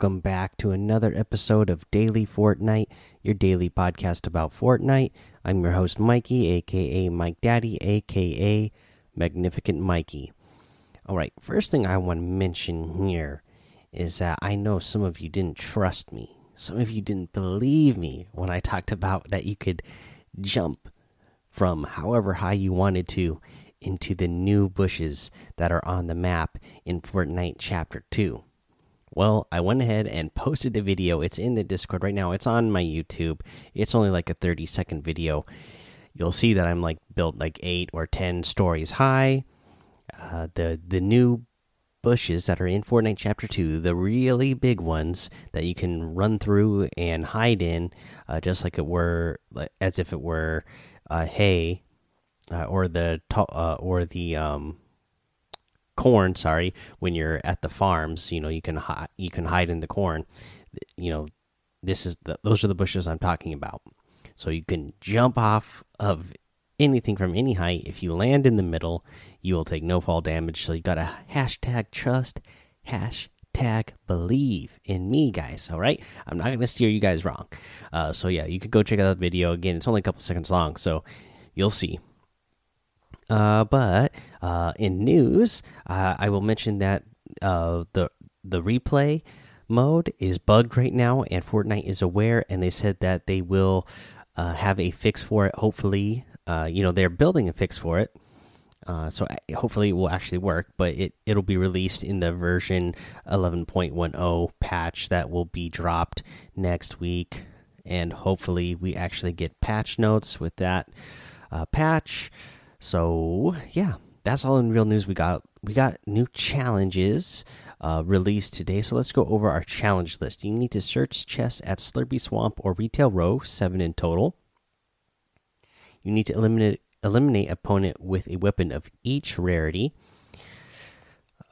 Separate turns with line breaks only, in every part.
Welcome back to another episode of Daily Fortnite, your daily podcast about Fortnite. I'm your host, Mikey, aka Mike Daddy, aka Magnificent Mikey. All right, first thing I want to mention here is that I know some of you didn't trust me. Some of you didn't believe me when I talked about that you could jump from however high you wanted to into the new bushes that are on the map in Fortnite Chapter 2. Well, I went ahead and posted a video. It's in the Discord right now. It's on my YouTube. It's only like a 30 second video. You'll see that I'm like built like 8 or 10 stories high. Uh, the the new bushes that are in Fortnite Chapter 2, the really big ones that you can run through and hide in uh, just like it were like as if it were uh, hay uh, or the uh, or the um corn sorry when you're at the farms you know you can hide you can hide in the corn. You know this is the those are the bushes i'm talking about. So you can jump off of anything from any height. If you land in the middle you will take no fall damage. So you got to hashtag trust hashtag believe in me guys all right? I'm not going to steer you guys wrong. Uh, so yeah you can go check out that video. Again it's only a couple seconds long so you'll see uh, but uh, in news, uh, I will mention that uh, the the replay mode is bugged right now, and Fortnite is aware, and they said that they will uh, have a fix for it. Hopefully, you know they're building a fix for it, so hopefully it will actually work. But it it'll be released in the version 11.10 patch that will be dropped next week, and hopefully we actually get patch notes with that patch. So yeah, that's all in real news. We got we got new challenges uh, released today. So let's go over our challenge list. You need to search chests at Slurpy Swamp or Retail Row, seven in total. You need to eliminate eliminate opponent with a weapon of each rarity.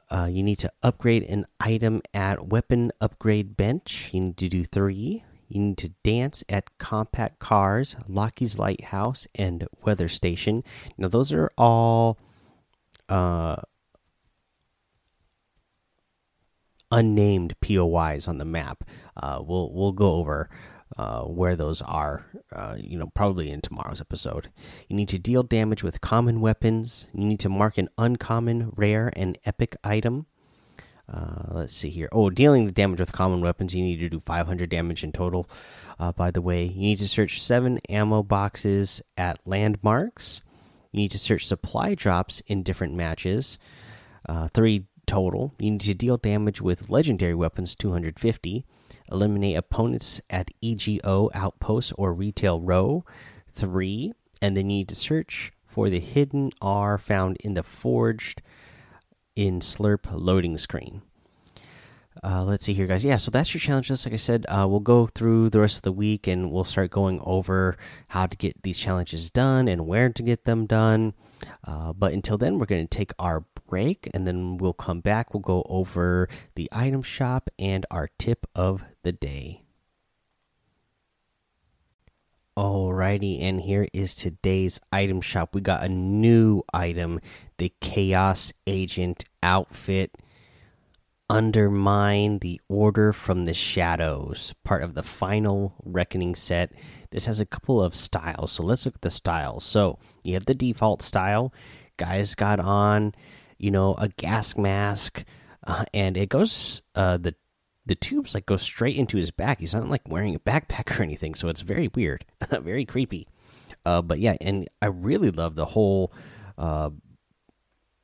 Uh, you need to upgrade an item at Weapon Upgrade Bench. You need to do three. You need to dance at Compact Cars, Lockie's Lighthouse, and Weather Station. Now, those are all uh, unnamed POIs on the map. Uh, we'll we'll go over uh, where those are. Uh, you know, probably in tomorrow's episode. You need to deal damage with common weapons. You need to mark an uncommon, rare, and epic item. Uh, let's see here. Oh, dealing the damage with common weapons, you need to do 500 damage in total. Uh, by the way, you need to search seven ammo boxes at landmarks. You need to search supply drops in different matches, uh, three total. You need to deal damage with legendary weapons, 250. Eliminate opponents at EGO outposts or retail row, three. And then you need to search for the hidden R found in the forged in Slurp loading screen. Uh, let's see here, guys. Yeah, so that's your challenge list. Like I said, uh, we'll go through the rest of the week and we'll start going over how to get these challenges done and where to get them done. Uh, but until then, we're going to take our break and then we'll come back. We'll go over the item shop and our tip of the day. Alrighty, and here is today's item shop. We got a new item, the Chaos Agent outfit. Undermine the Order from the Shadows, part of the final Reckoning set. This has a couple of styles, so let's look at the styles. So you have the default style. Guys got on, you know, a gas mask, uh, and it goes uh, the the tubes like go straight into his back. He's not like wearing a backpack or anything, so it's very weird, very creepy. Uh, but yeah, and I really love the whole uh,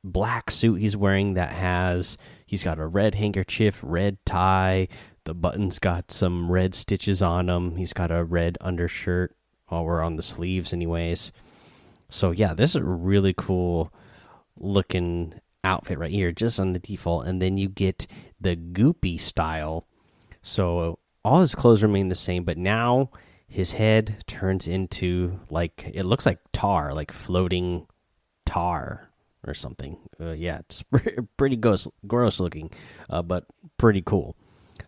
black suit he's wearing that has he's got a red handkerchief, red tie. The buttons got some red stitches on them. He's got a red undershirt we're on the sleeves, anyways. So yeah, this is a really cool looking outfit right here, just on the default, and then you get the goopy style. So all his clothes remain the same, but now his head turns into like it looks like tar, like floating tar or something. Uh, yeah, it's pretty gross, gross looking, uh, but pretty cool.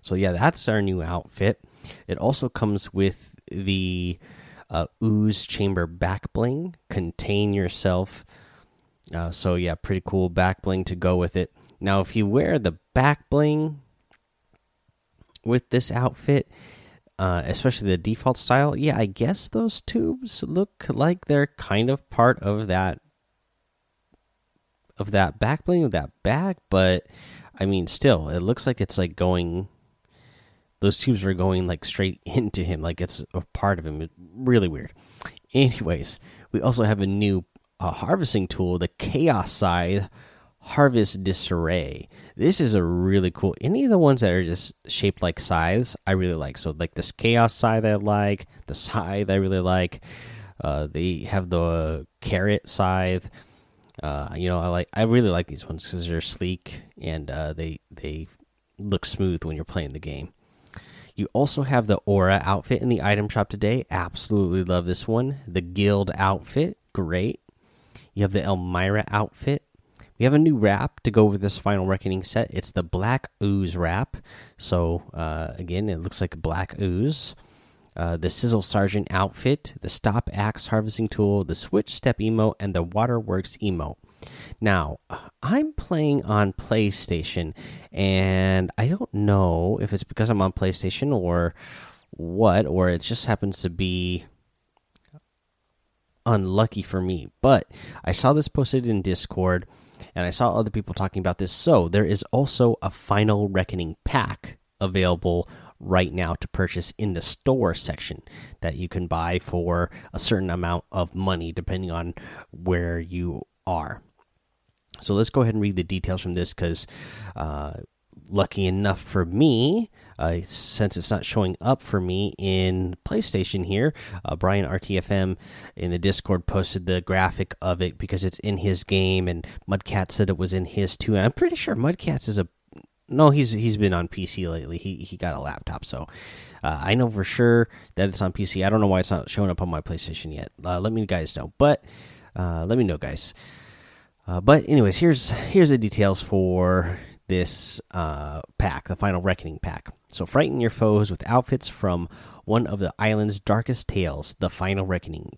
So yeah, that's our new outfit. It also comes with the uh, ooze chamber back bling. Contain yourself uh, so yeah, pretty cool back bling to go with it. Now, if you wear the back bling, with this outfit, uh, especially the default style. Yeah, I guess those tubes look like they're kind of part of that of that back bling of that bag, but I mean, still, it looks like it's like going. Those tubes are going like straight into him, like it's a part of him. It's really weird. Anyways, we also have a new uh, harvesting tool, the Chaos Scythe Harvest Disarray. This is a really cool. Any of the ones that are just shaped like scythes, I really like. So like this Chaos Scythe, I like the Scythe, I really like. Uh, they have the Carrot Scythe. Uh, you know, I like. I really like these ones because they're sleek and uh, they they look smooth when you're playing the game. You also have the Aura outfit in the item shop today. Absolutely love this one. The Guild outfit, great. You have the Elmira outfit. We have a new wrap to go over this Final Reckoning set. It's the Black Ooze wrap. So, uh, again, it looks like black ooze. Uh, the Sizzle Sergeant outfit, the Stop Axe harvesting tool, the Switch Step emote, and the Waterworks emote. Now, I'm playing on PlayStation, and I don't know if it's because I'm on PlayStation or what, or it just happens to be unlucky for me. But I saw this posted in Discord, and I saw other people talking about this. So there is also a Final Reckoning pack available right now to purchase in the store section that you can buy for a certain amount of money depending on where you are. So let's go ahead and read the details from this because, uh, lucky enough for me, uh, since it's not showing up for me in PlayStation here, uh, Brian RTFM in the Discord posted the graphic of it because it's in his game, and Mudcat said it was in his too. And I'm pretty sure Mudcats is a no, he's he's been on PC lately. He he got a laptop, so uh, I know for sure that it's on PC. I don't know why it's not showing up on my PlayStation yet. Uh, let me guys know, but uh, let me know, guys. Uh, but anyways, here's here's the details for this uh, pack, the Final Reckoning pack. So frighten your foes with outfits from one of the island's darkest tales, the Final Reckoning.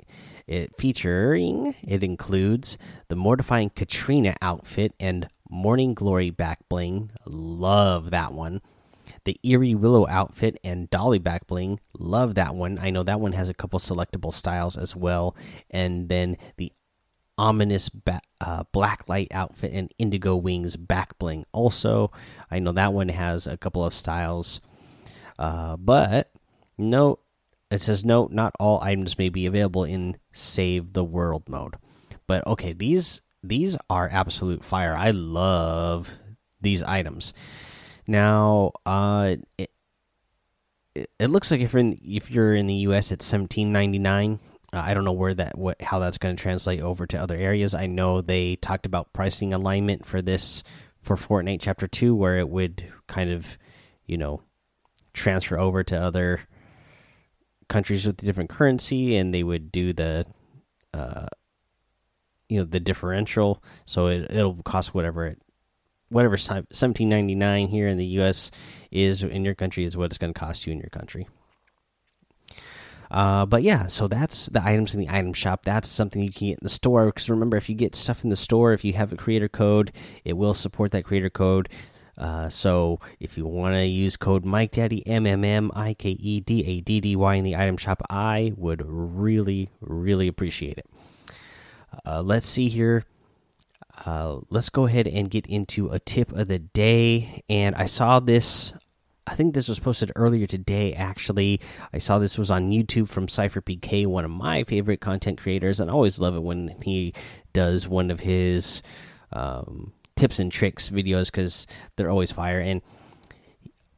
It featuring it includes the mortifying Katrina outfit and Morning Glory back bling. Love that one. The Eerie Willow outfit and Dolly back bling. Love that one. I know that one has a couple selectable styles as well. And then the ominous uh, black light outfit and indigo wings back bling. Also, I know that one has a couple of styles. Uh, but no, it says no, not all items may be available in Save the World mode. But okay, these these are absolute fire. I love these items. Now, uh, it, it looks like if you're in if you're in the U.S., it's seventeen ninety nine. Uh, I don't know where that what how that's going to translate over to other areas. I know they talked about pricing alignment for this for Fortnite Chapter Two, where it would kind of, you know, transfer over to other countries with different currency, and they would do the uh, you know the differential so it, it'll cost whatever it whatever 17.99 here in the US is in your country is what it's going to cost you in your country. Uh, but yeah, so that's the items in the item shop. That's something you can get in the store. Because remember, if you get stuff in the store, if you have a creator code, it will support that creator code. Uh, so if you want to use code Mike Daddy M M M I K E D A D D Y in the item shop, I would really, really appreciate it. Uh, let's see here. Uh, let's go ahead and get into a tip of the day. And I saw this. I think this was posted earlier today. Actually, I saw this was on YouTube from Sypher PK, one of my favorite content creators, and I always love it when he does one of his um, tips and tricks videos because they're always fire. And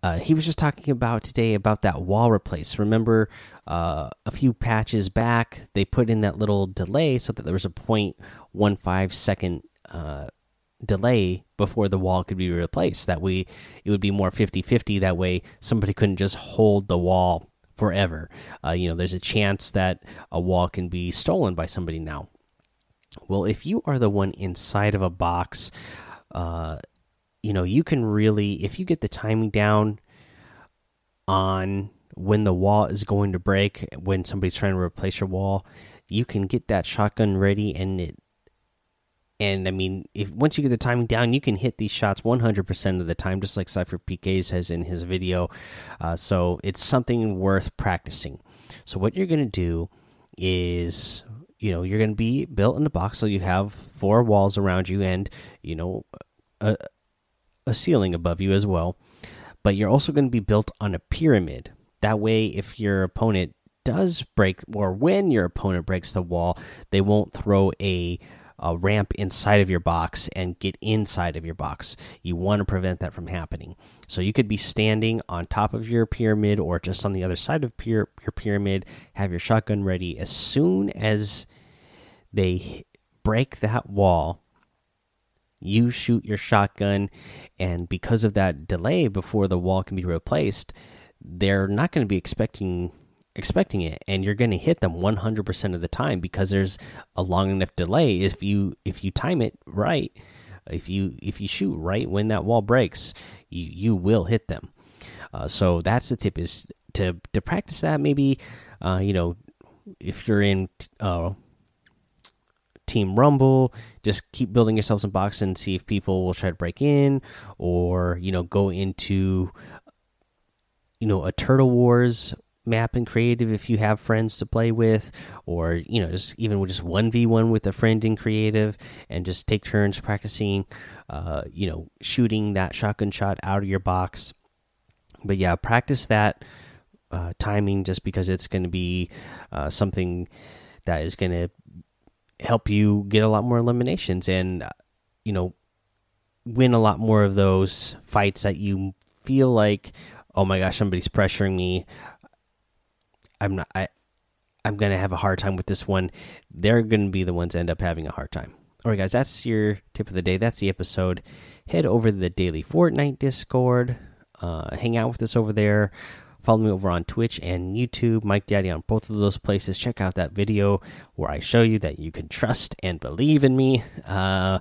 uh, he was just talking about today about that wall replace. Remember, uh, a few patches back, they put in that little delay so that there was a 0.15 second uh, delay before the wall could be replaced. That way, it would be more 50 50. That way, somebody couldn't just hold the wall forever. Uh, you know, there's a chance that a wall can be stolen by somebody now. Well, if you are the one inside of a box, uh, you know you can really if you get the timing down on when the wall is going to break when somebody's trying to replace your wall you can get that shotgun ready and it and I mean, if once you get the timing down, you can hit these shots 100% of the time, just like Sypher PK says in his video. Uh, so it's something worth practicing. So what you're gonna do is, you know, you're gonna be built in the box, so you have four walls around you, and you know, a, a ceiling above you as well. But you're also going to be built on a pyramid. That way, if your opponent does break, or when your opponent breaks the wall, they won't throw a a ramp inside of your box and get inside of your box. You want to prevent that from happening. So you could be standing on top of your pyramid or just on the other side of your, your pyramid, have your shotgun ready. As soon as they break that wall, you shoot your shotgun, and because of that delay before the wall can be replaced, they're not going to be expecting expecting it and you're going to hit them 100% of the time because there's a long enough delay. If you if you time it right if you if you shoot right when that wall breaks you you will hit them. Uh, so that's the tip is to to practice that maybe uh, you know if you're in uh, team rumble just keep building yourself some box and see if people will try to break in or you know go into you know a turtle wars map in creative if you have friends to play with or you know just even with just 1v1 with a friend in creative and just take turns practicing uh you know shooting that shotgun shot out of your box. But yeah practice that uh, timing just because it's going to be uh, something that is going to help you get a lot more eliminations and uh, you know win a lot more of those fights that you feel like oh my gosh somebody's pressuring me I'm not I I'm gonna have a hard time with this one. They're gonna be the ones end up having a hard time. All right, guys, that's your tip of the day. That's the episode. Head over to the daily Fortnite Discord. Uh, hang out with us over there. Follow me over on Twitch and YouTube, Mike Daddy on both of those places. Check out that video where I show you that you can trust and believe in me. Uh,